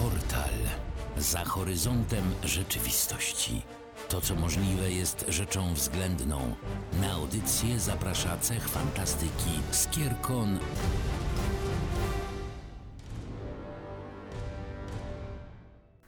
Portal. Za horyzontem rzeczywistości. To, co możliwe, jest rzeczą względną. Na audycję zaprasza cech fantastyki Skierkon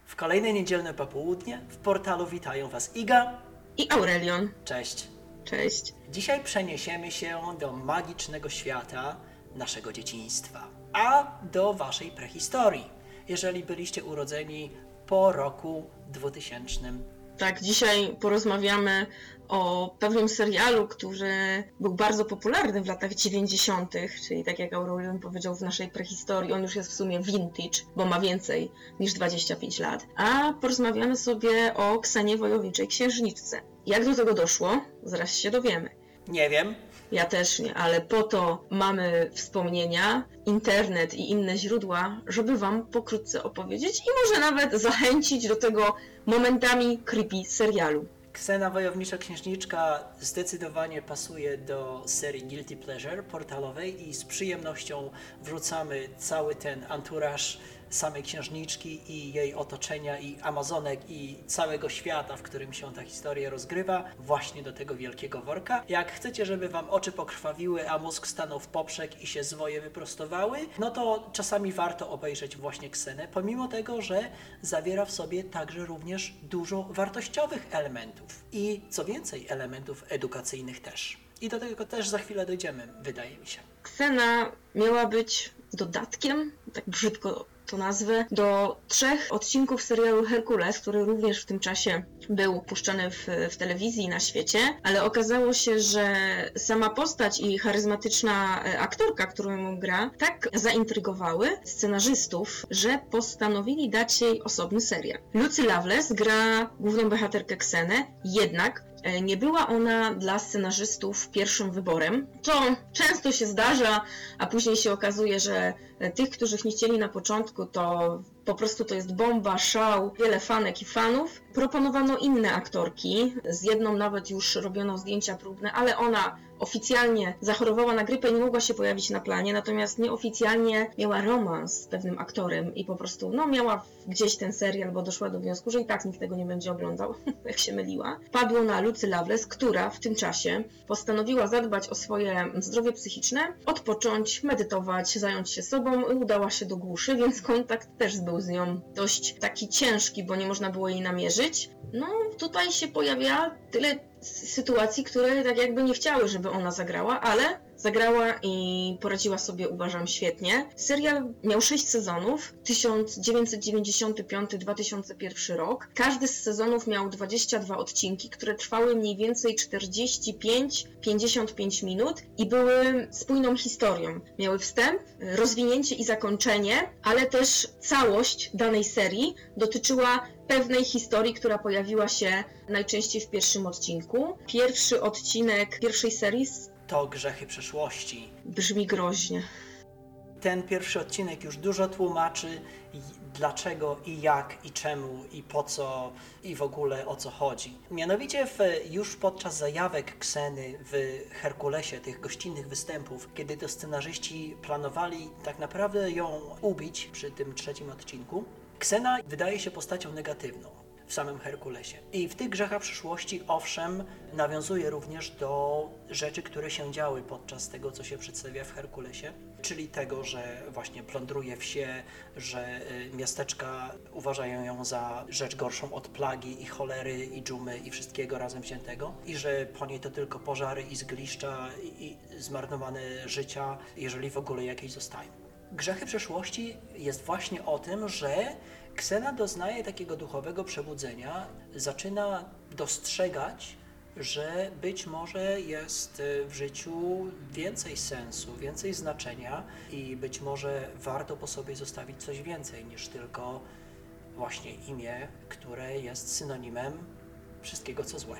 W kolejne niedzielne popołudnie w portalu witają Was Iga. I Aurelion. Cześć. Cześć. Dzisiaj przeniesiemy się do magicznego świata naszego dzieciństwa, a do Waszej prehistorii, jeżeli byliście urodzeni po roku 2000. Tak, dzisiaj porozmawiamy o pewnym serialu, który był bardzo popularny w latach 90., czyli tak jak Aurelion powiedział w naszej prehistorii, on już jest w sumie vintage, bo ma więcej niż 25 lat. A porozmawiamy sobie o Ksenie Wojowniczej Księżniczce. Jak do tego doszło? Zaraz się dowiemy. Nie wiem, Ja też nie, ale po to mamy wspomnienia, internet i inne źródła, żeby Wam pokrótce opowiedzieć i może nawet zachęcić do tego momentami creepy serialu. Ksena Wojownicza Księżniczka zdecydowanie pasuje do serii Guilty Pleasure portalowej i z przyjemnością wrzucamy cały ten anturaż samej księżniczki i jej otoczenia i Amazonek i całego świata, w którym się ta historia rozgrywa, właśnie do tego wielkiego worka. Jak chcecie, żeby wam oczy pokrwawiły, a mózg stanął w poprzek i się zwoje wyprostowały, no to czasami warto obejrzeć właśnie Ksenę, pomimo tego, że zawiera w sobie także również dużo wartościowych elementów i co więcej, elementów edukacyjnych też. I do tego też za chwilę dojdziemy, wydaje mi się. Ksena miała być dodatkiem, tak brzydko to nazwę, do trzech odcinków serialu Herkules, który również w tym czasie był puszczany w, w telewizji na świecie, ale okazało się, że sama postać i charyzmatyczna e, aktorka, którą gra, tak zaintrygowały scenarzystów, że postanowili dać jej osobny serial. Lucy Loveless gra główną bohaterkę Ksenę, jednak Nie była ona dla scenarzystów pierwszym wyborem. To często się zdarza, a później się okazuje, że e, tych, nie chcieli na początku, to po prostu to jest bomba, szał, wiele fanek i fanów. Proponowano inne aktorki, z jedną nawet już robiono zdjęcia próbne, ale ona oficjalnie zachorowała na grypę i nie mogła się pojawić na planie, natomiast nieoficjalnie miała romans z pewnym aktorem i po prostu no, miała gdzieś ten serial, bo doszła do wniosku, że i tak nikt tego nie będzie oglądał, jak się myliła. Padło na Lucy Loveless, która w tym czasie postanowiła zadbać o swoje zdrowie psychiczne, odpocząć, medytować, zająć się sobą i udała się do głuszy, więc kontakt też był z nią dość taki ciężki, bo nie można było jej namierzyć. No, tutaj się pojawia tyle sytuacji, które tak jakby nie chciały, żeby ona zagrała, ale zagrała i poradziła sobie, uważam, świetnie. Serial miał 6 sezonów, 1995-2001 rok. Każdy z sezonów miał 22 odcinki, które trwały mniej więcej 45-55 minut i były spójną historią. Miały wstęp, rozwinięcie i zakończenie, ale też całość danej serii dotyczyła pewnej historii, która pojawiła się najczęściej w pierwszym odcinku. Pierwszy odcinek pierwszej serii To grzechy przeszłości. brzmi groźnie. Ten pierwszy odcinek już dużo tłumaczy, dlaczego i jak i czemu i po co i w ogóle o co chodzi. Mianowicie w, już podczas zajawek Kseny w Herkulesie, tych gościnnych występów, kiedy to scenarzyści planowali tak naprawdę ją ubić przy tym trzecim odcinku, Ksena wydaje się postacią negatywną w samym Herkulesie. I w tych grzechach przyszłości, owszem, nawiązuje również do rzeczy, które się działy podczas tego, co się przedstawia w Herkulesie, czyli tego, że właśnie plądruje wsie, że y, miasteczka uważają ją za rzecz gorszą od plagi i cholery i dżumy i wszystkiego razem wziętego i że po niej to tylko pożary i zgliszcza i, zmarnowane życia, jeżeli w ogóle jakieś zostają. Grzechy przeszłości jest właśnie o tym, że Ksena doznaje takiego duchowego przebudzenia, zaczyna dostrzegać, że być może jest y, w życiu więcej sensu, więcej znaczenia i być może warto po sobie zostawić coś więcej niż tylko właśnie imię, które jest synonimem wszystkiego, co złe.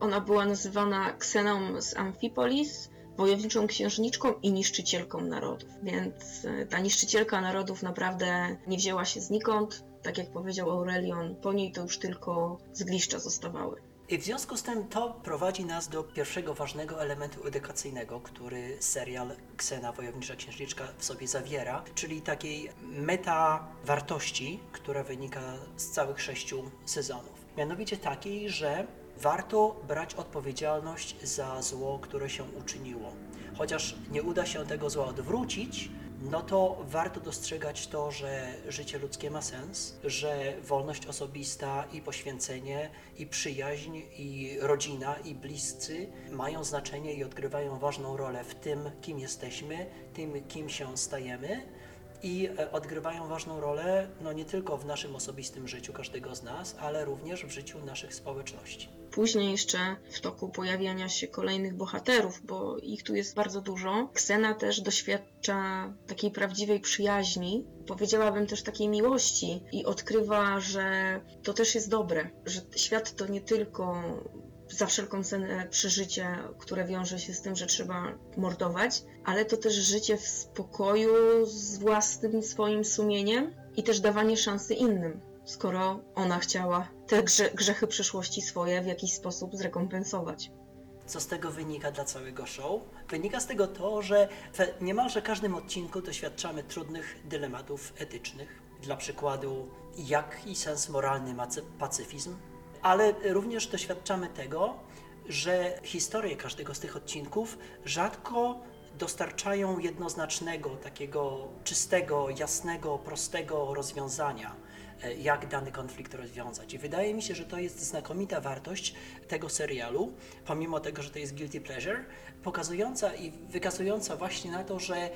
Ona była nazywana Kseną z Amphipolis, wojowniczą księżniczką i niszczycielką narodów. Więc e, ta niszczycielka narodów naprawdę nie wzięła się znikąd. Tak jak powiedział Aurelion, po niej to już tylko zgliszcza zostawały. I w związku z tym to prowadzi nas do pierwszego ważnego elementu edukacyjnego, który serial Ksena Wojownicza Księżniczka w sobie zawiera, czyli takiej meta wartości, która wynika z całych sześciu sezonów. Mianowicie takiej, że warto brać odpowiedzialność za zło, które się uczyniło. Chociaż nie uda się tego zła odwrócić, no to warto dostrzegać to, że życie ludzkie ma sens, że wolność osobista i poświęcenie, i przyjaźń, i rodzina, i bliscy mają znaczenie i odgrywają ważną rolę w tym, kim jesteśmy, tym, kim się stajemy. I e, odgrywają ważną rolę no nie tylko w naszym osobistym życiu każdego z nas, ale również w życiu naszych społeczności. Później jeszcze w toku pojawiania się kolejnych bohaterów, bo ich tu jest bardzo dużo, Ksena też doświadcza takiej prawdziwej przyjaźni, powiedziałabym też takiej miłości i odkrywa, że to też jest dobre, że świat to nie tylko za wszelką cenę przeżycie, które wiąże się z tym, że trzeba mordować, ale to też życie w spokoju z własnym swoim sumieniem i też dawanie szansy innym, skoro ona chciała te grze grzechy przeszłości swoje w jakiś sposób zrekompensować. Co z tego wynika dla całego show? Wynika z tego to, że w niemalże każdym odcinku doświadczamy trudnych dylematów etycznych. Dla przykładu, jaki sens moralny ma pacyfizm? Ale również doświadczamy tego, że historie każdego z tych odcinków rzadko dostarczają jednoznacznego, takiego czystego, jasnego, prostego rozwiązania E, jak dany konflikt rozwiązać. I wydaje mi się, że to jest znakomita wartość tego serialu, pomimo tego, że to jest guilty pleasure, pokazująca i wykazująca właśnie na to, że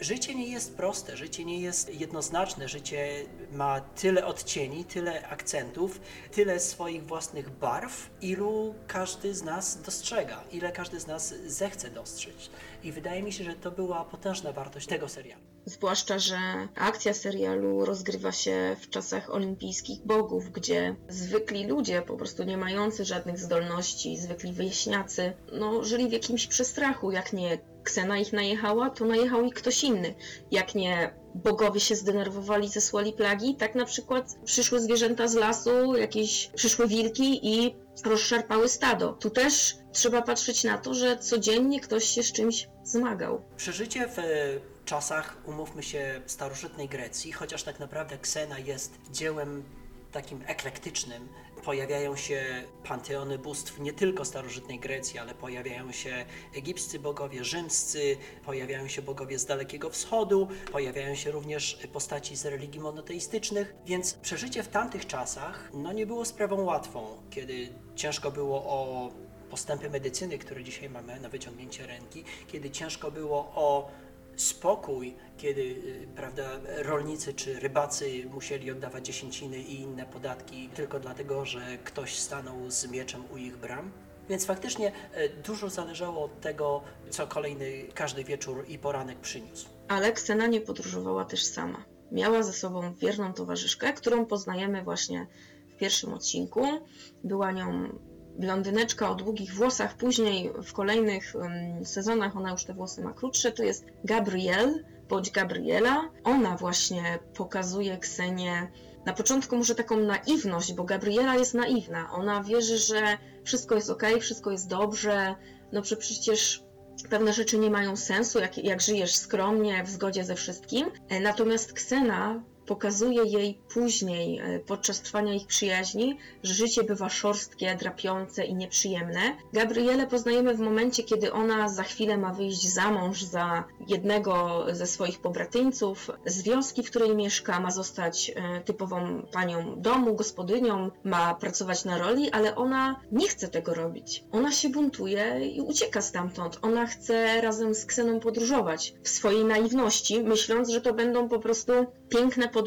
życie nie jest proste, życie nie jest jednoznaczne, życie ma tyle odcieni, tyle akcentów, tyle swoich własnych barw, ilu każdy z nas dostrzega, ile każdy z nas zechce dostrzec. I wydaje mi się, że to była potężna wartość tego serialu. Zwłaszcza, że akcja serialu rozgrywa się w czasach olimpijskich bogów, gdzie zwykli ludzie, po prostu nie mający żadnych zdolności, zwykli wyjaśniacy, no, żyli w jakimś przestrachu. Jak nie Ksena ich najechała, to najechał ich ktoś inny. Jak nie bogowie się zdenerwowali, zesłali plagi, tak na przykład przyszły zwierzęta z lasu, jakieś przyszły wilki i rozszarpały stado. Tu też trzeba patrzeć na to, że codziennie ktoś się z czymś zmagał. Przeżycie w czasach, umówmy się, starożytnej Grecji, chociaż tak naprawdę Ksena jest dziełem takim eklektycznym. Pojawiają się panteony bóstw nie tylko starożytnej Grecji, ale pojawiają się egipscy bogowie, rzymscy, pojawiają się bogowie z Dalekiego Wschodu, pojawiają się również postaci z religii monoteistycznych, więc przeżycie w tamtych czasach no, nie było sprawą łatwą, kiedy ciężko było o postępy medycyny, które dzisiaj mamy na wyciągnięcie ręki, kiedy ciężko było o spokój, kiedy y, prawda, rolnicy czy rybacy musieli oddawać dziesięciny i inne podatki tylko dlatego, że ktoś stanął z mieczem u ich bram. Więc faktycznie y, dużo zależało od tego, co kolejny, każdy wieczór i poranek przyniósł. Ale Ksena nie podróżowała też sama. Miała ze sobą wierną towarzyszkę, którą poznajemy właśnie w pierwszym odcinku. Była nią blondyneczka o długich włosach, później w kolejnych sezonach ona już te włosy ma krótsze, to jest Gabrielle bądź Gabriela. Ona właśnie pokazuje Ksenię na początku może taką naiwność, bo Gabriela jest naiwna. Ona wierzy, że wszystko jest ok, wszystko jest dobrze, no przecież pewne rzeczy nie mają sensu, jak, jak żyjesz skromnie, w zgodzie ze wszystkim. E, natomiast Ksena pokazuje jej później, e, podczas trwania ich przyjaźni, że życie bywa szorstkie, drapiące i nieprzyjemne. Gabrielę poznajemy w momencie, kiedy ona za chwilę ma wyjść za mąż za jednego ze swoich pobratyńców z wioski, w której mieszka, ma zostać e, typową panią domu, gospodynią, ma pracować na roli, ale ona nie chce tego robić. Ona się buntuje i ucieka stamtąd. Ona chce razem z Kseną podróżować w swojej naiwności, myśląc, że to będą po prostu piękne podróże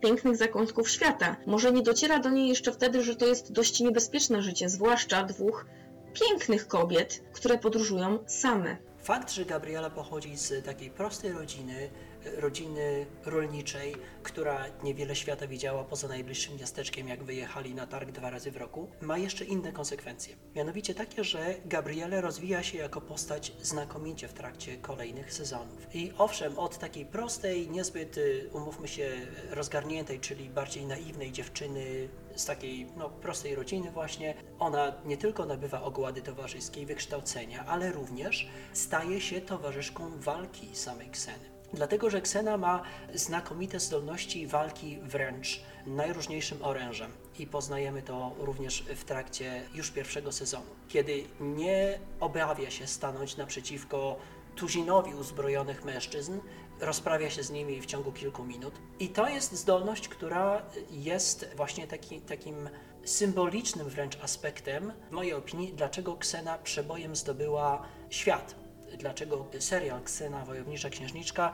pięknych zakątków świata. Może nie dociera do niej jeszcze wtedy, że to jest dość niebezpieczne życie, zwłaszcza dwóch pięknych kobiet, które podróżują same. Fakt, że Gabriela pochodzi z takiej prostej rodziny, rodziny rolniczej, która niewiele świata widziała poza najbliższym miasteczkiem, jak wyjechali na targ dwa razy w roku, ma jeszcze inne konsekwencje. Mianowicie takie, że Gabriele rozwija się jako postać znakomicie w trakcie kolejnych sezonów. I owszem, od takiej prostej, niezbyt, y, umówmy się, rozgarniętej, czyli bardziej naiwnej dziewczyny z takiej no, prostej rodziny właśnie, ona nie tylko nabywa ogłady towarzyskiej, wykształcenia, ale również staje się towarzyszką walki samej Kseny. Dlatego, że Ksena ma znakomite zdolności walki wręcz najróżniejszym orężem i poznajemy to również w trakcie już pierwszego sezonu, kiedy nie obawia się stanąć naprzeciwko tuzinowi uzbrojonych mężczyzn, rozprawia się z nimi w ciągu kilku minut. I to jest zdolność, która jest właśnie taki, takim symbolicznym wręcz aspektem, w mojej opinii, dlaczego Ksena przebojem zdobyła świat. Dlaczego serial Ksena, Wojownicza Księżniczka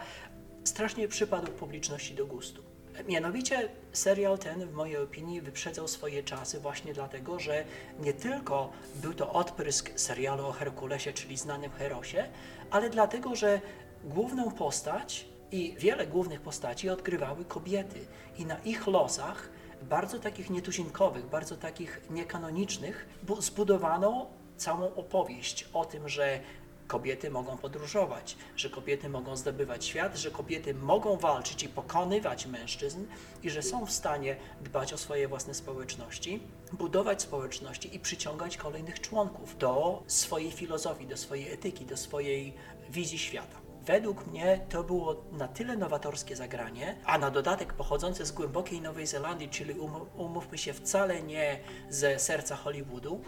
strasznie przypadł publiczności do gustu. Mianowicie serial ten, w mojej opinii, wyprzedzał swoje czasy właśnie dlatego, że nie tylko był to odprysk serialu o Herkulesie, czyli znanym Herosie, ale dlatego, że główną postać i wiele głównych postaci odgrywały kobiety i na ich losach, bardzo takich nietuzinkowych, bardzo takich niekanonicznych, bu- zbudowano całą opowieść o tym, że kobiety mogą podróżować, że kobiety mogą zdobywać świat, że kobiety mogą walczyć i pokonywać mężczyzn i że są w stanie dbać o swoje własne społeczności, budować społeczności i przyciągać kolejnych członków do swojej filozofii, do swojej etyki, do swojej wizji świata. Według mnie to było na tyle nowatorskie zagranie, a na dodatek pochodzące z głębokiej Nowej Zelandii, czyli um, umówmy się wcale nie ze serca Hollywoodu,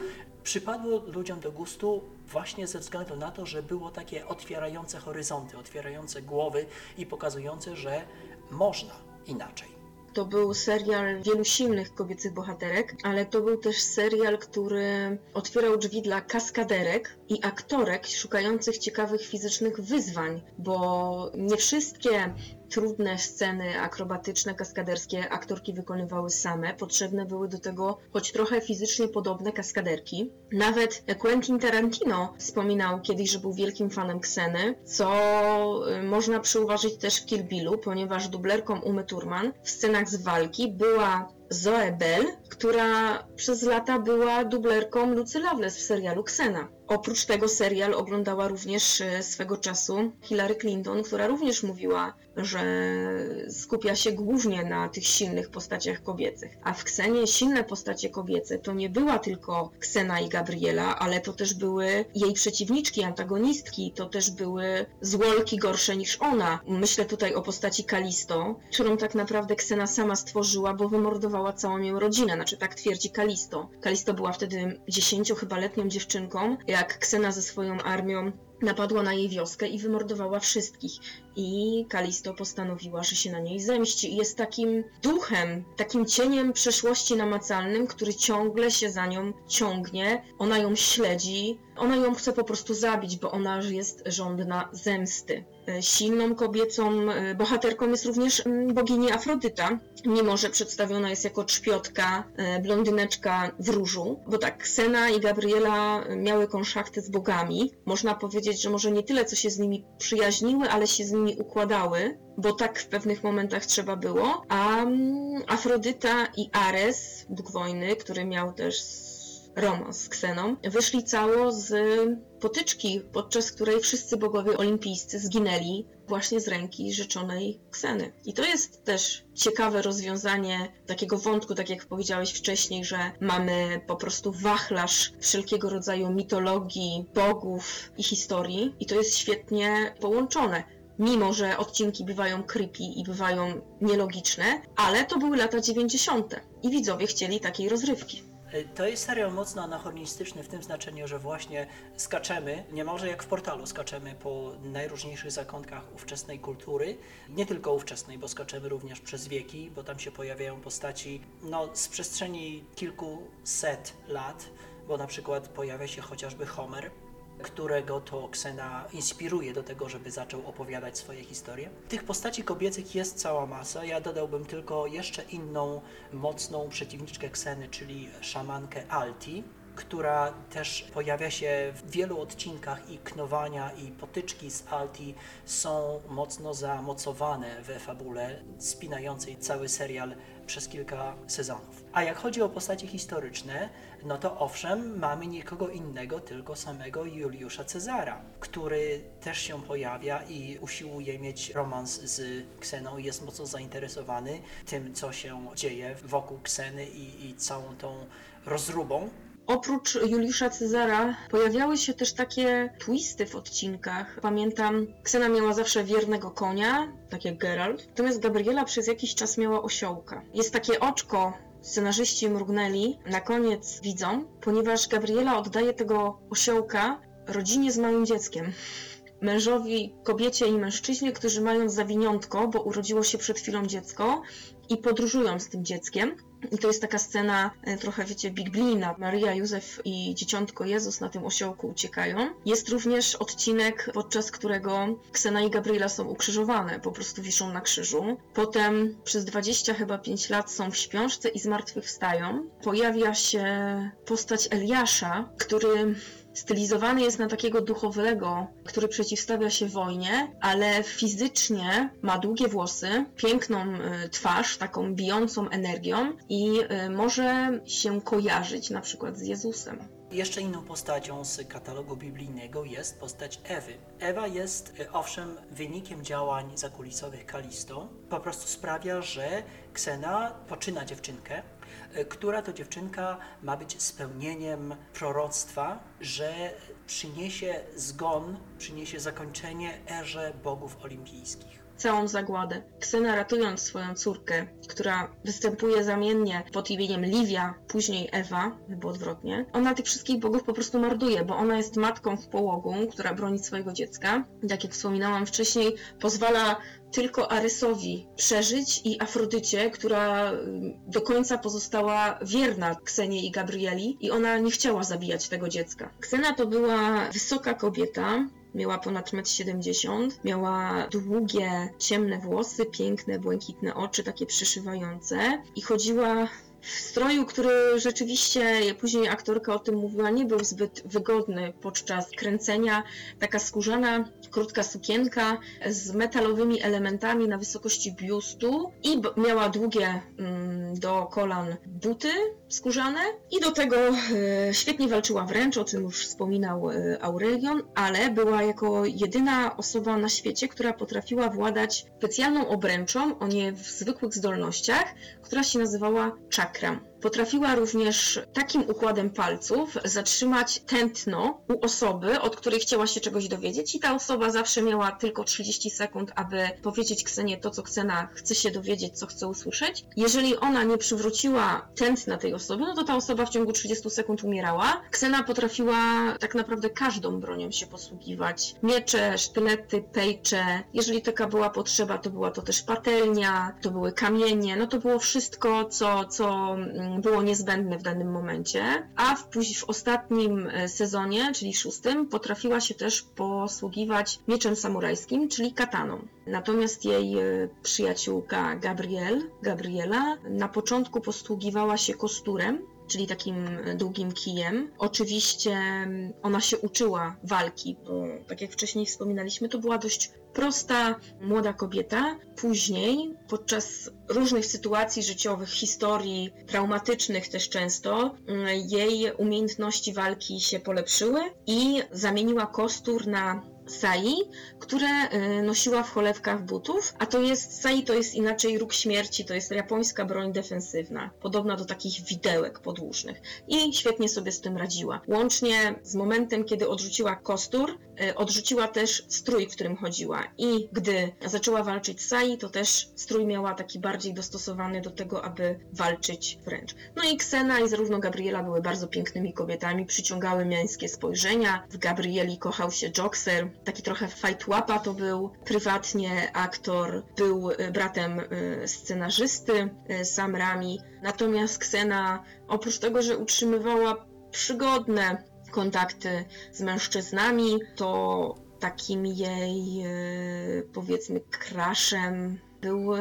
przypadło ludziom do gustu właśnie ze względu na to, że było takie otwierające horyzonty, otwierające głowy i pokazujące, że można inaczej. To był serial wielu silnych kobiecych bohaterek, ale to był też serial, który otwierał drzwi dla kaskaderek i aktorek szukających ciekawych fizycznych wyzwań, bo nie wszystkie trudne sceny akrobatyczne, kaskaderskie aktorki wykonywały same. Potrzebne były do tego choć trochę fizycznie podobne kaskaderki. Nawet Quentin Tarantino wspominał kiedyś, że był wielkim fanem Kseny, co y, można przyuważyć też w Kill Billu, ponieważ dublerką Umy Thurman w scenach z walki była Zoe Bell, która przez lata była dublerką Lucy Loveless w serialu Ksena. Oprócz tego serial oglądała również e, swego czasu Hillary Clinton, która również mówiła, że skupia się głównie na tych silnych postaciach kobiecych. A w Ksenie silne postacie kobiece to nie była tylko Ksena i Gabriela, ale to też były jej przeciwniczki, antagonistki, to też były złolki gorsze niż ona. Myślę tutaj o postaci Kalisto, którą tak naprawdę Ksena sama stworzyła, bo wymordowała całą jej rodzinę, znaczy tak twierdzi Kalisto. Kalisto była wtedy dziesięcio chyba letnią dziewczynką, jak Ksena ze swoją armią napadła na jej wioskę i wymordowała wszystkich. I Kalisto postanowiła, że się na niej zemści. I jest takim duchem, takim cieniem przeszłości namacalnym, który ciągle się za nią ciągnie. Ona ją śledzi, ona ją chce po prostu zabić, bo ona jest żądna zemsty. E, Silną kobiecą e, bohaterką jest również mm, bogini Afrodyta, mimo że przedstawiona jest jako trzpiotka, e, blondyneczka w różu, bo tak, Sena i Gabriela miały konszachty z bogami. Można powiedzieć, że może nie tyle, co się z nimi przyjaźniły, ale się z nimi układały, bo tak w pewnych momentach trzeba było. A mm, Afrodyta i Ares, Bóg wojny, który miał też romans z Kseną, wyszli cało z potyczki, podczas której wszyscy bogowie olimpijscy zginęli właśnie z ręki rzeczonej Kseny. I to jest też ciekawe rozwiązanie takiego wątku, tak jak powiedziałeś wcześniej, że mamy po prostu wachlarz wszelkiego rodzaju mitologii, bogów i historii i to jest świetnie połączone. Mimo, że odcinki bywają creepy i bywają nielogiczne, ale to były lata 90. i widzowie chcieli takiej rozrywki. Y, To jest serial mocno anachronistyczny w tym znaczeniu, że właśnie skaczemy, niemalże jak w portalu, skaczemy po najróżniejszych zakątkach ówczesnej kultury. Nie tylko ówczesnej, bo skaczemy również przez wieki, bo tam się pojawiają postaci no, z przestrzeni kilkuset lat, bo na przykład pojawia się chociażby Homer, którego to Ksena inspiruje do tego, żeby zaczął opowiadać swoje historie. Tych postaci kobiecych jest cała masa. Ja dodałbym tylko jeszcze inną mocną przeciwniczkę Kseny, czyli szamankę Alti, która też pojawia się w wielu odcinkach i knowania i potyczki z Alti są mocno zamocowane we fabule spinającej cały serial przez kilka sezonów. A jak chodzi o postacie historyczne, no to owszem, mamy nikogo innego, tylko samego Juliusza Cezara, który też się pojawia i usiłuje mieć romans z Kseną i jest mocno zainteresowany tym, co się dzieje wokół Kseny i, i całą tą rozróbą. Oprócz Juliusza Cezara pojawiały się też takie twisty w odcinkach. Pamiętam, Ksena miała zawsze wiernego konia, tak jak Geralt, natomiast Gabriela przez jakiś czas miała osiołka. Jest takie oczko, scenarzyści mrugnęli, na koniec widzą, ponieważ Gabriela oddaje tego osiołka rodzinie z małym dzieckiem mężowi, kobiecie i mężczyźnie, którzy mają zawiniątko, bo urodziło się przed chwilą dziecko i podróżują z tym dzieckiem. I to jest taka scena e, trochę, wiecie, biblina. Maria, Józef i dzieciątko Jezus na tym osiołku uciekają. Jest również odcinek, podczas którego Ksena i Gabriela są ukrzyżowane, po prostu wiszą na krzyżu. Potem przez 20 chyba 5 lat są w śpiączce i zmartwychwstają. Pojawia się postać Eliasza, który stylizowany jest na takiego duchowego, który przeciwstawia się wojnie, ale fizycznie ma długie włosy, piękną y, twarz, taką bijącą energią i y, może się kojarzyć na przykład z Jezusem. Jeszcze inną postacią z katalogu biblijnego jest postać Ewy. Ewa jest e, owszem wynikiem działań zakulisowych Kalisto. Po prostu sprawia, że Ksena poczyna dziewczynkę, która to dziewczynka ma być spełnieniem proroctwa, że przyniesie zgon, przyniesie zakończenie erze bogów olimpijskich całą zagładę. Ksena ratując swoją córkę, która występuje zamiennie pod imieniem Livia, później Ewa, albo odwrotnie, ona tych wszystkich bogów po prostu morduje, bo ona jest matką w połogu, która broni swojego dziecka. Tak jak wspominałam wcześniej, pozwala tylko Arysowi przeżyć i Afrodycie, która do końca pozostała wierna Ksenie i Gabrieli i ona nie chciała zabijać tego dziecka. Ksena to była wysoka kobieta, miała ponad 1,70 m, miała długie, ciemne włosy, piękne, błękitne oczy, takie przyszywające i chodziła w stroju, który rzeczywiście, później aktorka o tym mówiła, nie był zbyt wygodny podczas kręcenia. Taka skórzana, krótka sukienka z metalowymi elementami na wysokości biustu i miała długie mm, do kolan buty skórzane i do tego e, świetnie walczyła wręcz, o czym już wspominał e, Aurelion, ale była jako jedyna osoba na świecie, która potrafiła władać specjalną obręczą o nie w zwykłych zdolnościach, która się nazywała चक्रम Potrafiła również takim układem palców zatrzymać tętno u osoby, od której chciała się czegoś dowiedzieć, i ta osoba zawsze miała tylko 30 sekund, aby powiedzieć Ksenie to, co Ksena chce się dowiedzieć, co chce usłyszeć. Jeżeli ona nie przywróciła tętna tej osoby, no to ta osoba w ciągu 30 sekund umierała. Ksena potrafiła tak naprawdę każdą bronią się posługiwać. Miecze, sztylety, pejcze. Jeżeli taka była potrzeba, to była to też patelnia, to były kamienie, no to było wszystko, co, co mm, było niezbędne w danym momencie, a w, w ostatnim e, sezonie, czyli szóstym, potrafiła się też posługiwać mieczem samurajskim, czyli kataną. Natomiast jej e, przyjaciółka Gabriel, Gabriela na początku posługiwała się kosturem, czyli takim długim kijem. Oczywiście mm, ona się uczyła walki, bo tak jak wcześniej wspominaliśmy, to była dość prosta, młoda kobieta. Później, podczas różnych sytuacji życiowych, historii, traumatycznych też często, mm, jej umiejętności walki się polepszyły i zamieniła kostur na sai, które y, nosiła w cholewkach butów, a to jest, sai to jest inaczej róg śmierci, to jest japońska broń defensywna, podobna do takich widełek podłużnych i świetnie sobie z tym radziła. Łącznie z momentem, kiedy odrzuciła kostur, odrzuciła też strój, w którym chodziła i gdy zaczęła walczyć sai, to też strój miała taki bardziej dostosowany do tego, aby walczyć wręcz. No i Ksena i zarówno Gabriela były bardzo pięknymi kobietami, przyciągały męskie spojrzenia. W Gabrieli kochał się Joxer, taki trochę fajtłapa to był, prywatnie aktor, był y, bratem y, scenarzysty y, Sam Rami, natomiast Ksena oprócz tego, że utrzymywała przygodne kontakty z mężczyznami, to takim jej powiedzmy kraszem Był e,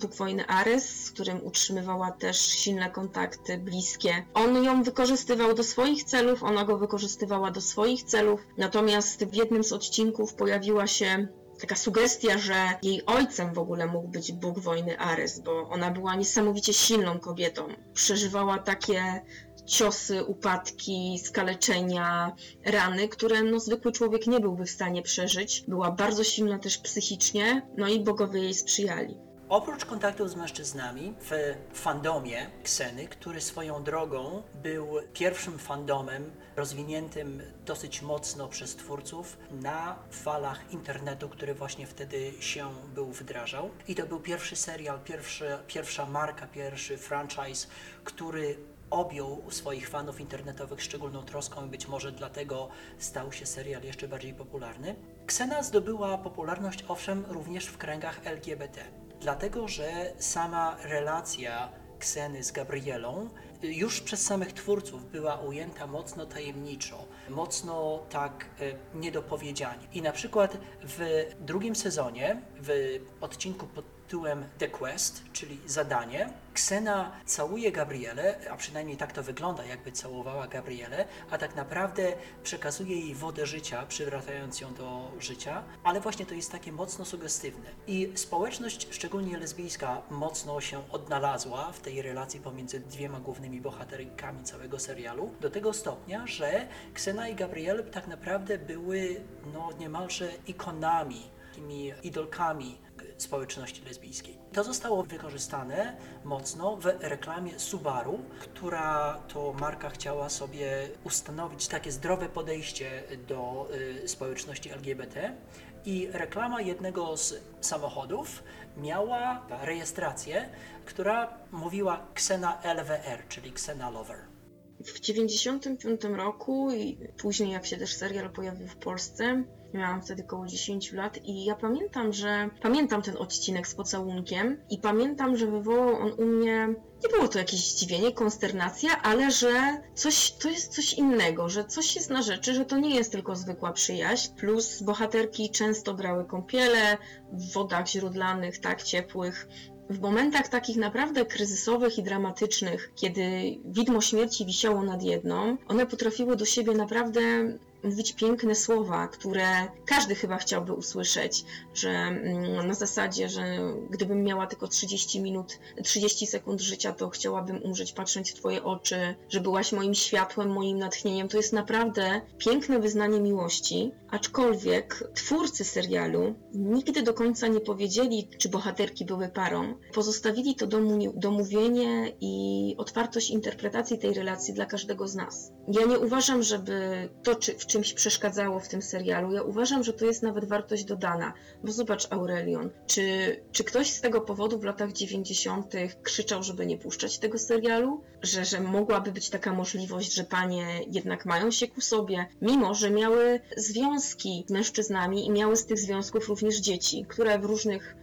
Bóg wojny Ares, z którym utrzymywała też silne kontakty bliskie. On ją wykorzystywał do swoich celów, ona go wykorzystywała do swoich celów. Natomiast w jednym z odcinków pojawiła się taka sugestia, że jej ojcem w ogóle mógł być Bóg wojny Ares, bo ona była niesamowicie silną kobietą. Przeżywała takie ciosy, upadki, skaleczenia, rany, które no, zwykły człowiek nie byłby w stanie przeżyć. Była bardzo silna też psychicznie, no i bogowie jej sprzyjali. Oprócz kontaktów z mężczyznami w fandomie Kseny, który swoją drogą był pierwszym fandomem rozwiniętym dosyć mocno przez twórców na falach internetu, który właśnie wtedy się był wdrażał. I to był pierwszy serial, pierwszy, pierwsza marka, pierwszy franchise, który objął swoich fanów internetowych szczególną troską i być może dlatego stał się serial jeszcze bardziej popularny. Ksena zdobyła popularność owszem również w kręgach LGBT, dlatego że sama relacja Kseny z Gabrielą y, już przez samych twórców była ujęta mocno tajemniczo, mocno tak e, niedopowiedzianie. I na przykład w drugim sezonie, w odcinku pod tytułem The Quest, czyli zadanie, Ksena całuje Gabrielę, a przynajmniej tak to wygląda, jakby całowała Gabrielę, a tak naprawdę przekazuje jej wodę życia, przywracając ją do życia, ale właśnie to jest takie mocno sugestywne. I społeczność, szczególnie lesbijska, mocno się odnalazła w tej relacji pomiędzy dwiema głównymi bohaterkami całego serialu, do tego stopnia, że Ksena i Gabriel tak naprawdę były no, niemalże ikonami, takimi idolkami społeczności lesbijskiej. To zostało wykorzystane mocno w reklamie Subaru, która to marka chciała sobie ustanowić takie zdrowe podejście do y, społeczności LGBT i reklama jednego z samochodów miała rejestrację, która mówiła Xena LWR, czyli Xena Lover. W 95 roku i później jak się też serial pojawił w Polsce, miałam wtedy około 10 lat i ja pamiętam, że pamiętam ten odcinek z pocałunkiem i pamiętam, że wywołał on u mnie nie było to jakieś zdziwienie, konsternacja, ale że coś, to jest coś innego, że coś jest na rzeczy, że to nie jest tylko zwykła przyjaźń. Plus bohaterki często brały kąpiele w wodach źródlanych, tak ciepłych. W momentach takich naprawdę kryzysowych i dramatycznych, kiedy widmo śmierci wisiało nad jedną, one potrafiły do siebie naprawdę mówić piękne słowa, które każdy chyba chciałby usłyszeć, że mm, na zasadzie, że gdybym miała tylko 30 minut, 30 sekund życia, to chciałabym umrzeć patrząc w Twoje oczy, że byłaś moim światłem, moim natchnieniem. To jest naprawdę piękne wyznanie miłości, aczkolwiek twórcy serialu nigdy do końca nie powiedzieli, czy bohaterki były parą. Pozostawili to domówienie i otwartość interpretacji tej relacji dla każdego z nas. Ja nie uważam, żeby to, czy, w czymś przeszkadzało w tym serialu. Ja uważam, że to jest nawet wartość dodana, bo zobacz Aurelion, czy, czy ktoś z tego powodu w latach 90. krzyczał, żeby nie puszczać tego serialu? Że, że mogłaby być taka możliwość, że panie jednak mają się ku sobie, mimo że miały związki z mężczyznami i miały z tych związków również dzieci, które w różnych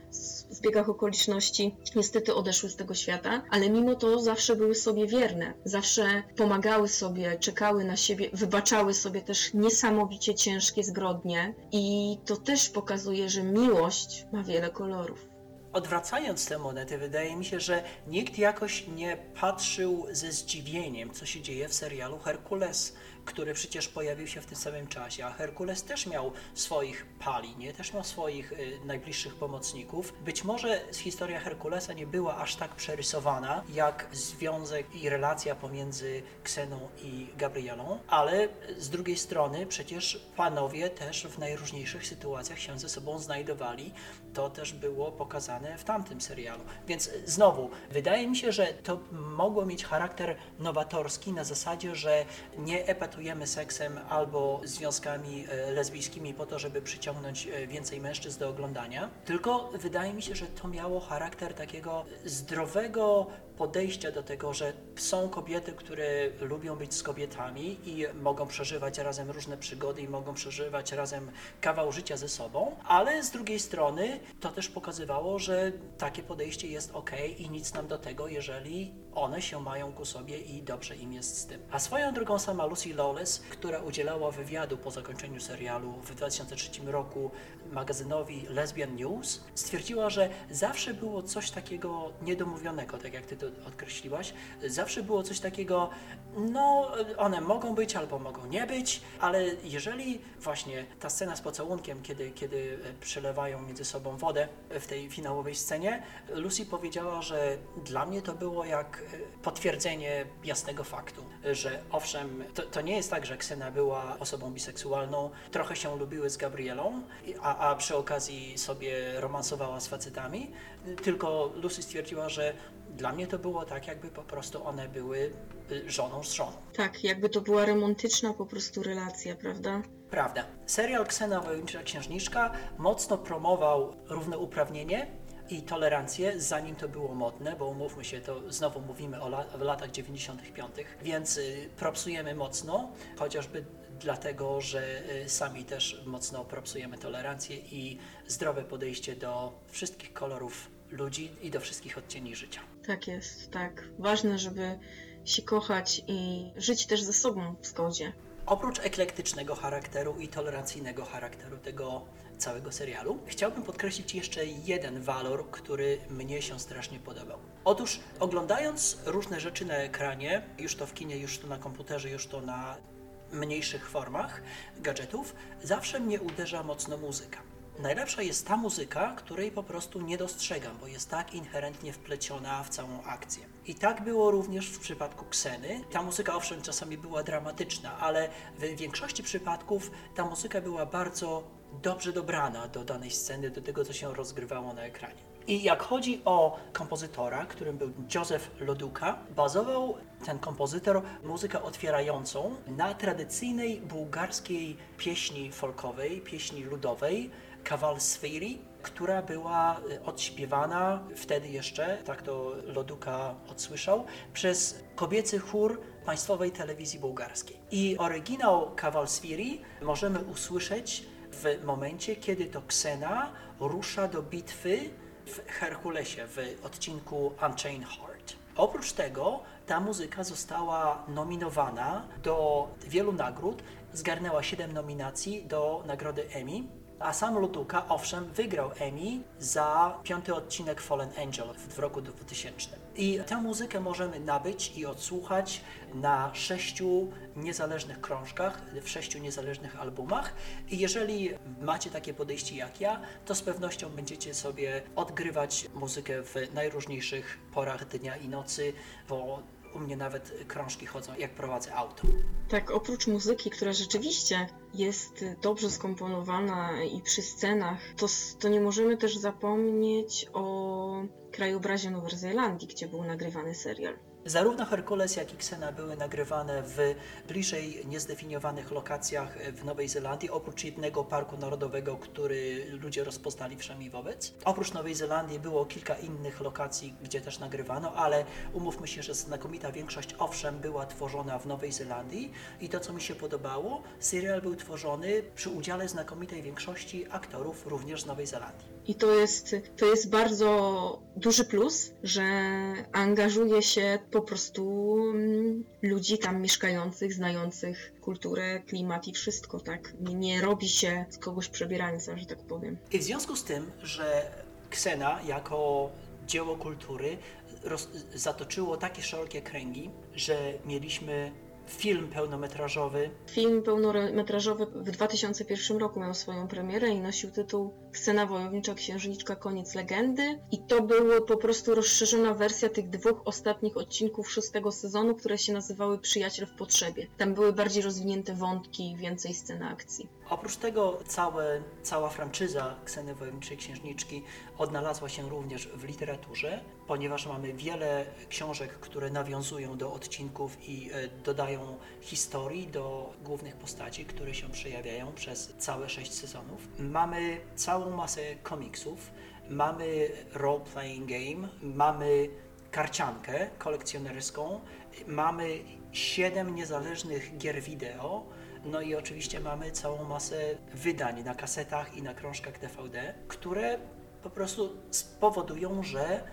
zbiegach okoliczności niestety odeszły z tego świata, ale mimo to zawsze były sobie wierne, zawsze pomagały sobie, czekały na siebie, wybaczały sobie też niesamowicie ciężkie zbrodnie i to też pokazuje, że miłość ma wiele kolorów. Odwracając te monety, wydaje mi się, że nikt jakoś nie patrzył ze zdziwieniem, co się dzieje w serialu Herkules który przecież pojawił się w tym samym czasie, a Herkules też miał swoich pali, nie? też miał swoich y, najbliższych pomocników. Być może historia Herkulesa nie była aż tak przerysowana, jak związek i relacja pomiędzy Kseną i Gabrielą, ale z drugiej strony przecież panowie też w najróżniejszych sytuacjach się ze sobą znajdowali. To też było pokazane w tamtym serialu. Więc znowu, wydaje mi się, że to mogło mieć charakter nowatorski na zasadzie, że nie epatujemy traktujemy seksem albo związkami e, lesbijskimi po to, żeby przyciągnąć e, więcej mężczyzn do oglądania, tylko wydaje mi się, że to miało charakter takiego zdrowego podejścia do tego, że są kobiety, które lubią być z kobietami i mogą przeżywać razem różne przygody i mogą przeżywać razem kawał życia ze sobą, ale z drugiej strony to też pokazywało, że takie podejście jest ok i nic nam do tego, jeżeli one się mają ku sobie i dobrze im jest z tym. A swoją drogą sama Lucy Lawless, która udzielała wywiadu po zakończeniu serialu w 2003 roku magazynowi Lesbian News, stwierdziła, że zawsze było coś takiego niedomówionego, tak jak ty to odkreśliłaś. Zawsze było coś takiego, no one mogą być albo mogą nie być, ale jeżeli właśnie ta scena z pocałunkiem, kiedy, kiedy przelewają między sobą wodę w tej finałowej scenie, Lucy powiedziała, że dla mnie to było jak e, potwierdzenie jasnego faktu, że owszem, to, to nie jest tak, że Ksena była osobą biseksualną, trochę się lubiły z Gabrielą, a, a przy okazji sobie romansowała z facetami, tylko Lucy stwierdziła, że dla mnie to było tak, jakby po prostu one były y, żoną z żoną. Tak, jakby to była romantyczna po prostu relacja, prawda? Prawda. Serial Ksena Wojownicza Księżniczka mocno promował równouprawnienie i tolerancję, zanim to było modne, bo umówmy się, to znowu mówimy o, la o latach 95., więc y, propsujemy mocno, chociażby dlatego, że y, sami też mocno propsujemy tolerancję i zdrowe podejście do wszystkich kolorów ludzi i do wszystkich odcieni życia. Tak jest, tak. Ważne, żeby się kochać i żyć też ze sobą w zgodzie. Oprócz eklektycznego charakteru i tolerancyjnego charakteru tego całego serialu, chciałbym podkreślić jeszcze jeden walor, który mnie się strasznie podobał. Otóż oglądając różne rzeczy na ekranie, już to w kinie, już to na komputerze, już to na mniejszych formach gadżetów, zawsze mnie uderza mocno muzyka. Najlepsza jest ta muzyka, której po prostu nie dostrzegam, bo jest tak inherentnie wpleciona w całą akcję. I tak było również w przypadku Kseny. Ta muzyka owszem czasami była dramatyczna, ale w większości przypadków ta muzyka była bardzo dobrze dobrana do danej sceny, do tego, co się rozgrywało na ekranie. I jak chodzi o kompozytora, którym był Józef Loduka, bazował ten kompozytor muzykę otwierającą na tradycyjnej bułgarskiej pieśni folkowej, pieśni ludowej, Kawal Sviri, która była y, odśpiewana wtedy jeszcze, tak to Loduka odsłyszał, przez kobiecy chór Państwowej Telewizji Bułgarskiej. I oryginał Kawal Sviri możemy usłyszeć w momencie, kiedy to Ksena rusza do bitwy w Herkulesie w odcinku Unchained Heart. Oprócz tego ta muzyka została nominowana do wielu nagród, zgarnęła 7 nominacji do nagrody Emmy, a sam Lutuka, owszem, wygrał Emmy za piąty odcinek Fallen Angel w roku 2000. I tę muzykę możemy nabyć i odsłuchać na sześciu niezależnych krążkach, w sześciu niezależnych albumach. I jeżeli macie takie podejście jak ja, to z pewnością będziecie sobie odgrywać muzykę w najróżniejszych porach dnia i nocy, bo u mnie nawet krążki chodzą, jak prowadzę auto. Tak, oprócz muzyki, która rzeczywiście jest dobrze skomponowana i przy scenach, to, to nie możemy też zapomnieć o krajobrazie Nowej Zelandii, gdzie był nagrywany serial. Zarówno Herkules, jak i Ksena były nagrywane w bliżej niezdefiniowanych lokacjach w Nowej Zelandii, oprócz jednego parku narodowego, który ludzie rozpoznali wszemi wobec. Oprócz Nowej Zelandii było kilka innych lokacji, gdzie też nagrywano, ale umówmy się, że znakomita większość owszem była tworzona w Nowej Zelandii i to, co mi się podobało, serial był tworzony przy udziale znakomitej większości aktorów również z Nowej Zelandii. I to jest, to jest bardzo duży plus, że angażuje się po prostu mm, ludzi tam mieszkających, znających kulturę, klimat i wszystko, tak? Nie, robi się z kogoś przebierańca, że tak powiem. I w związku z tym, że Ksena jako dzieło kultury roz, zatoczyło takie szerokie kręgi, że mieliśmy film pełnometrażowy. Film pełnometrażowy w 2001 roku miał swoją premierę i nosił tytuł Scena wojownicza księżniczka koniec legendy i to była po prostu rozszerzona wersja tych dwóch ostatnich odcinków szóstego sezonu, które się nazywały Przyjaciel w potrzebie. Tam były bardziej rozwinięte wątki, więcej sceny akcji. Oprócz tego całe, cała franczyza Kseny Wojowniczej Księżniczki odnalazła się również w literaturze, ponieważ mamy wiele książek, które nawiązują do odcinków i e, dodają historii do głównych postaci, które się przejawiają przez całe sześć sezonów. Mamy całą masę komiksów, mamy role-playing game, mamy karciankę kolekcjonerską, mamy siedem niezależnych gier wideo, no i oczywiście mamy całą masę wydań na kasetach i na krążkach DVD, które po prostu spowodują, że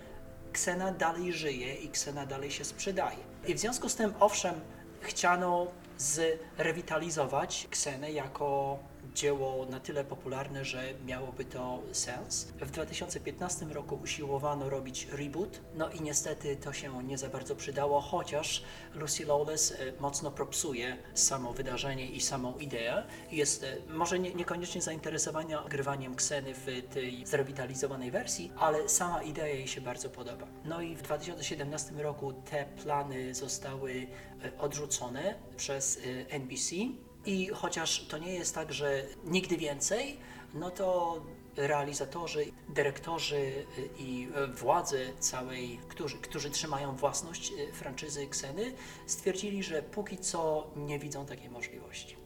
Ksena dalej żyje i Ksena dalej się sprzedaje. I w związku z tym, owszem, chciano zrewitalizować Ksenę jako dzieło na tyle popularne, że miałoby to sens. W 2015 roku usiłowano robić reboot, no i niestety to się nie za bardzo przydało, chociaż Lucy Lawless e, mocno propsuje samo wydarzenie i samą ideę. Jest e, może nie, niekoniecznie zainteresowana grywaniem Kseny w tej zrewitalizowanej wersji, ale sama idea jej się bardzo podoba. No i w 2017 roku te plany zostały e, odrzucone przez NBC. I chociaż to nie jest tak, że nigdy więcej, no to realizatorzy, dyrektorzy y, i y, władze całej, którzy, którzy trzymają własność y, franczyzy Kseny, stwierdzili, że póki co nie widzą takiej możliwości.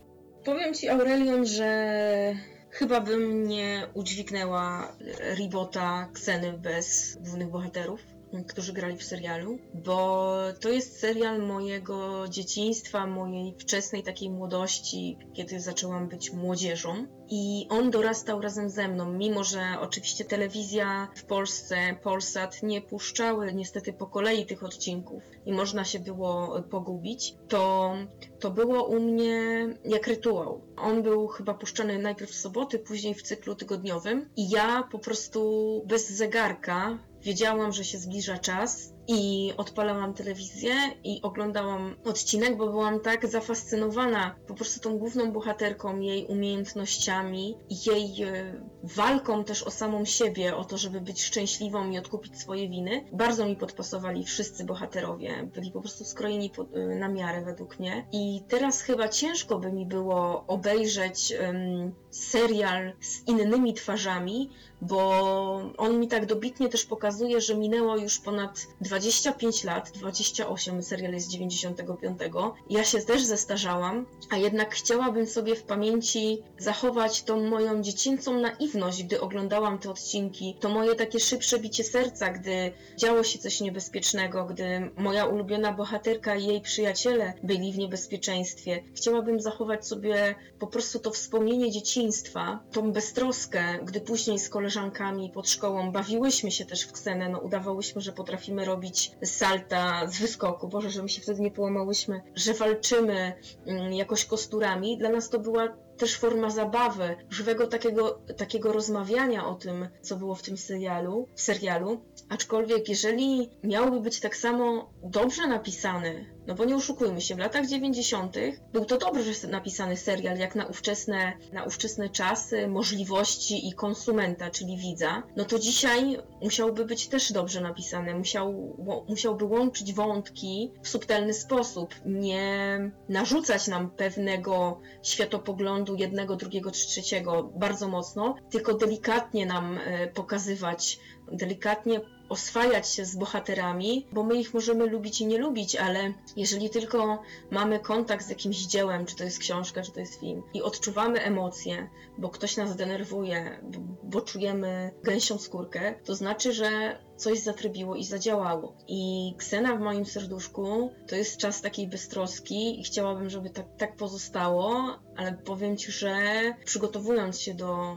Powiem ci, Aurelion, że chyba bym nie udźwignęła rebota Kseny bez głównych bohaterów, którzy grali w serialu, bo to jest serial mojego dzieciństwa, mojej wczesnej takiej młodości, kiedy zaczęłam być młodzieżą. I on dorastał razem ze mną, mimo że oczywiście telewizja w Polsce, Polsat nie puszczały niestety po kolei tych odcinków i można się było pogubić, to, to było u mnie jak rytuał. On był chyba puszczany najpierw w soboty, później w cyklu tygodniowym i ja po prostu bez zegarka wiedziałam, że się zbliża czas i odpalałam telewizję i oglądałam odcinek, bo byłam tak zafascynowana po prostu tą główną bohaterką, jej umiejętnościami jej e, walką też o samą siebie, o to, żeby być szczęśliwą i odkupić swoje winy. Bardzo mi podpasowali wszyscy bohaterowie, byli po prostu skrojeni pod, e, na miarę według mnie. I teraz chyba ciężko by mi było obejrzeć um, serial z innymi twarzami, bo on mi tak dobitnie też pokazuje, że minęło już ponad 25 lat, 28, serial jest z 95. Ja się też zestarzałam, a jednak chciałabym sobie w pamięci zachować tą moją dziecięcą naiwność, gdy oglądałam te odcinki, to moje takie szybsze bicie serca, gdy działo się coś niebezpiecznego, gdy moja ulubiona bohaterka i jej przyjaciele byli w niebezpieczeństwie. Chciałabym zachować sobie po prostu to wspomnienie dzieciństwa, tą beztroskę, gdy później z koleżankami pod szkołą bawiłyśmy się też w Ksenę, no udawałyśmy, że potrafimy robić salta z wyskoku, Boże, że się wtedy nie połamałyśmy, że walczymy mm, jakoś kosturami. Dla nas to była też forma zabawy, żywego takiego, takiego rozmawiania o tym, co było w tym serialu, w serialu. Aczkolwiek jeżeli miałby być tak samo dobrze napisany, no bo nie oszukujmy się, w latach 90. był to dobrze napisany serial, jak na ówczesne, na ówczesne czasy, możliwości i konsumenta, czyli widza, no to dzisiaj musiałby być też dobrze napisany, musiał, musiałby łączyć wątki w subtelny sposób, nie narzucać nam pewnego światopoglądu jednego, drugiego czy trzeciego bardzo mocno, tylko delikatnie nam e, pokazywać, delikatnie oswajać się z bohaterami, bo my ich możemy lubić i nie lubić, ale jeżeli tylko mamy kontakt z jakimś dziełem, czy to jest książka, czy to jest film, i odczuwamy emocje, bo ktoś nas denerwuje, bo czujemy gęsią skórkę, to znaczy, że coś zatrybiło i zadziałało. I Ksena w moim serduszku to jest czas takiej beztroski i chciałabym, żeby tak, tak pozostało, ale powiem Ci, że przygotowując się do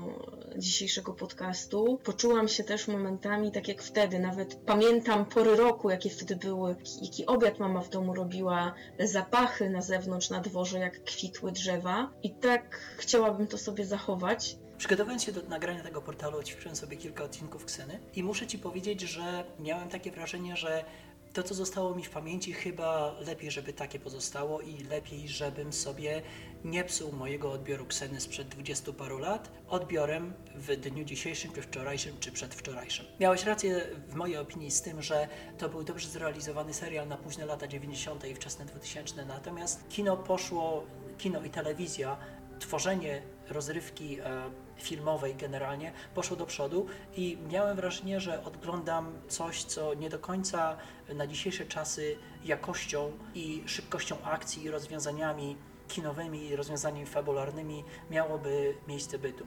dzisiejszego podcastu, poczułam się też momentami tak jak wtedy. Nawet pamiętam pory roku, jakie wtedy były, jaki obiad mama w domu robiła, zapachy na zewnątrz, na dworze, jak kwitły drzewa. I tak chciałabym to sobie zachować. Przygotowując się do nagrania tego portalu, ćwiczyłem sobie kilka odcinków Kseny i muszę Ci powiedzieć, że miałem takie wrażenie, że to, co zostało mi w pamięci, chyba lepiej, żeby takie pozostało i lepiej, żebym sobie nie psuł mojego odbioru Kseny sprzed dwudziestu paru lat odbiorem w dniu dzisiejszym, czy wczorajszym, czy przedwczorajszym. Miałeś rację w mojej opinii z tym, że to był dobrze zrealizowany serial na późne lata 90. i wczesne 2000, natomiast kino poszło, kino i telewizja, tworzenie rozrywki e, filmowej generalnie poszło do przodu i miałem wrażenie, że oglądam coś, co nie do końca na dzisiejsze czasy jakością i szybkością akcji i rozwiązaniami kinowymi rozwiązaniami fabularnymi miałoby miejsce bytu.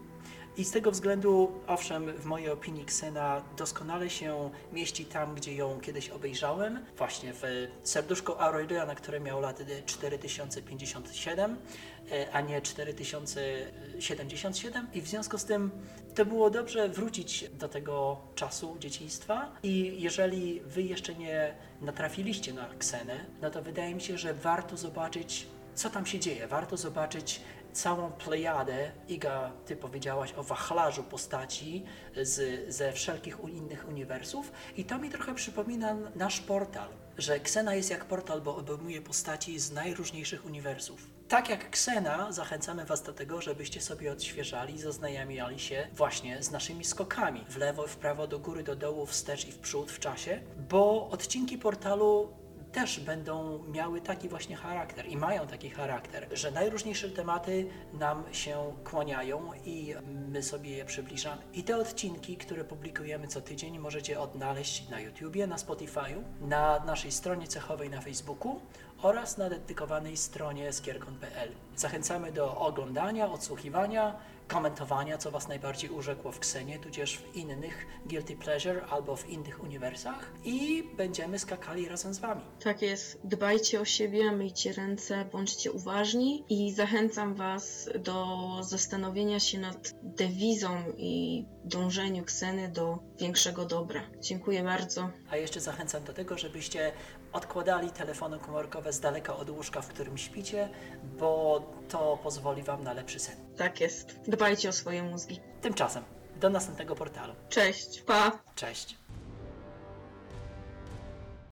I z tego względu, owszem, w mojej opinii Ksena doskonale się mieści tam, gdzie ją kiedyś obejrzałem, właśnie w serduszku Aureliana, które miało lat 4057, e, a nie 4077 i w związku z tym to było dobrze wrócić do tego czasu dzieciństwa i jeżeli wy jeszcze nie natrafiliście na Ksenę, no to wydaje mi się, że warto zobaczyć co tam się dzieje. Warto zobaczyć całą plejadę. Iga, ty powiedziałaś o wachlarzu postaci z, ze wszelkich innych uniwersów i to mi trochę przypomina nasz portal, że Ksena jest jak portal, bo obejmuje postaci z najróżniejszych uniwersów. Tak jak Ksena, zachęcamy Was do tego, żebyście sobie odświeżali, zaznajamiali się właśnie z naszymi skokami w lewo, w prawo, do góry, do dołu, wstecz i w przód w czasie, bo odcinki portalu też będą miały taki właśnie charakter i mają taki charakter, że najróżniejsze tematy nam się kłaniają i my sobie je przybliżamy. I te odcinki, które publikujemy co tydzień, możecie odnaleźć na YouTubie, na Spotify'u, na naszej stronie cechowej na Facebooku oraz na dedykowanej stronie skierkon.pl. Zachęcamy do oglądania, odsłuchiwania, komentowania, co Was najbardziej urzekło w Ksenie, tudzież w innych Guilty Pleasure albo w innych uniwersach i będziemy skakali razem z Wami. Tak jest. Dbajcie o siebie, myjcie ręce, bądźcie uważni i zachęcam Was do zastanowienia się nad dewizą i dążeniu Kseny do większego dobra. Dziękuję bardzo. A jeszcze zachęcam do tego, żebyście odkładali telefony komórkowe z daleka od łóżka, w którym śpicie, bo to pozwoli Wam na lepszy sen. Tak jest. Dbajcie o swoje mózgi. Tymczasem, do następnego portalu. Cześć, pa! Cześć!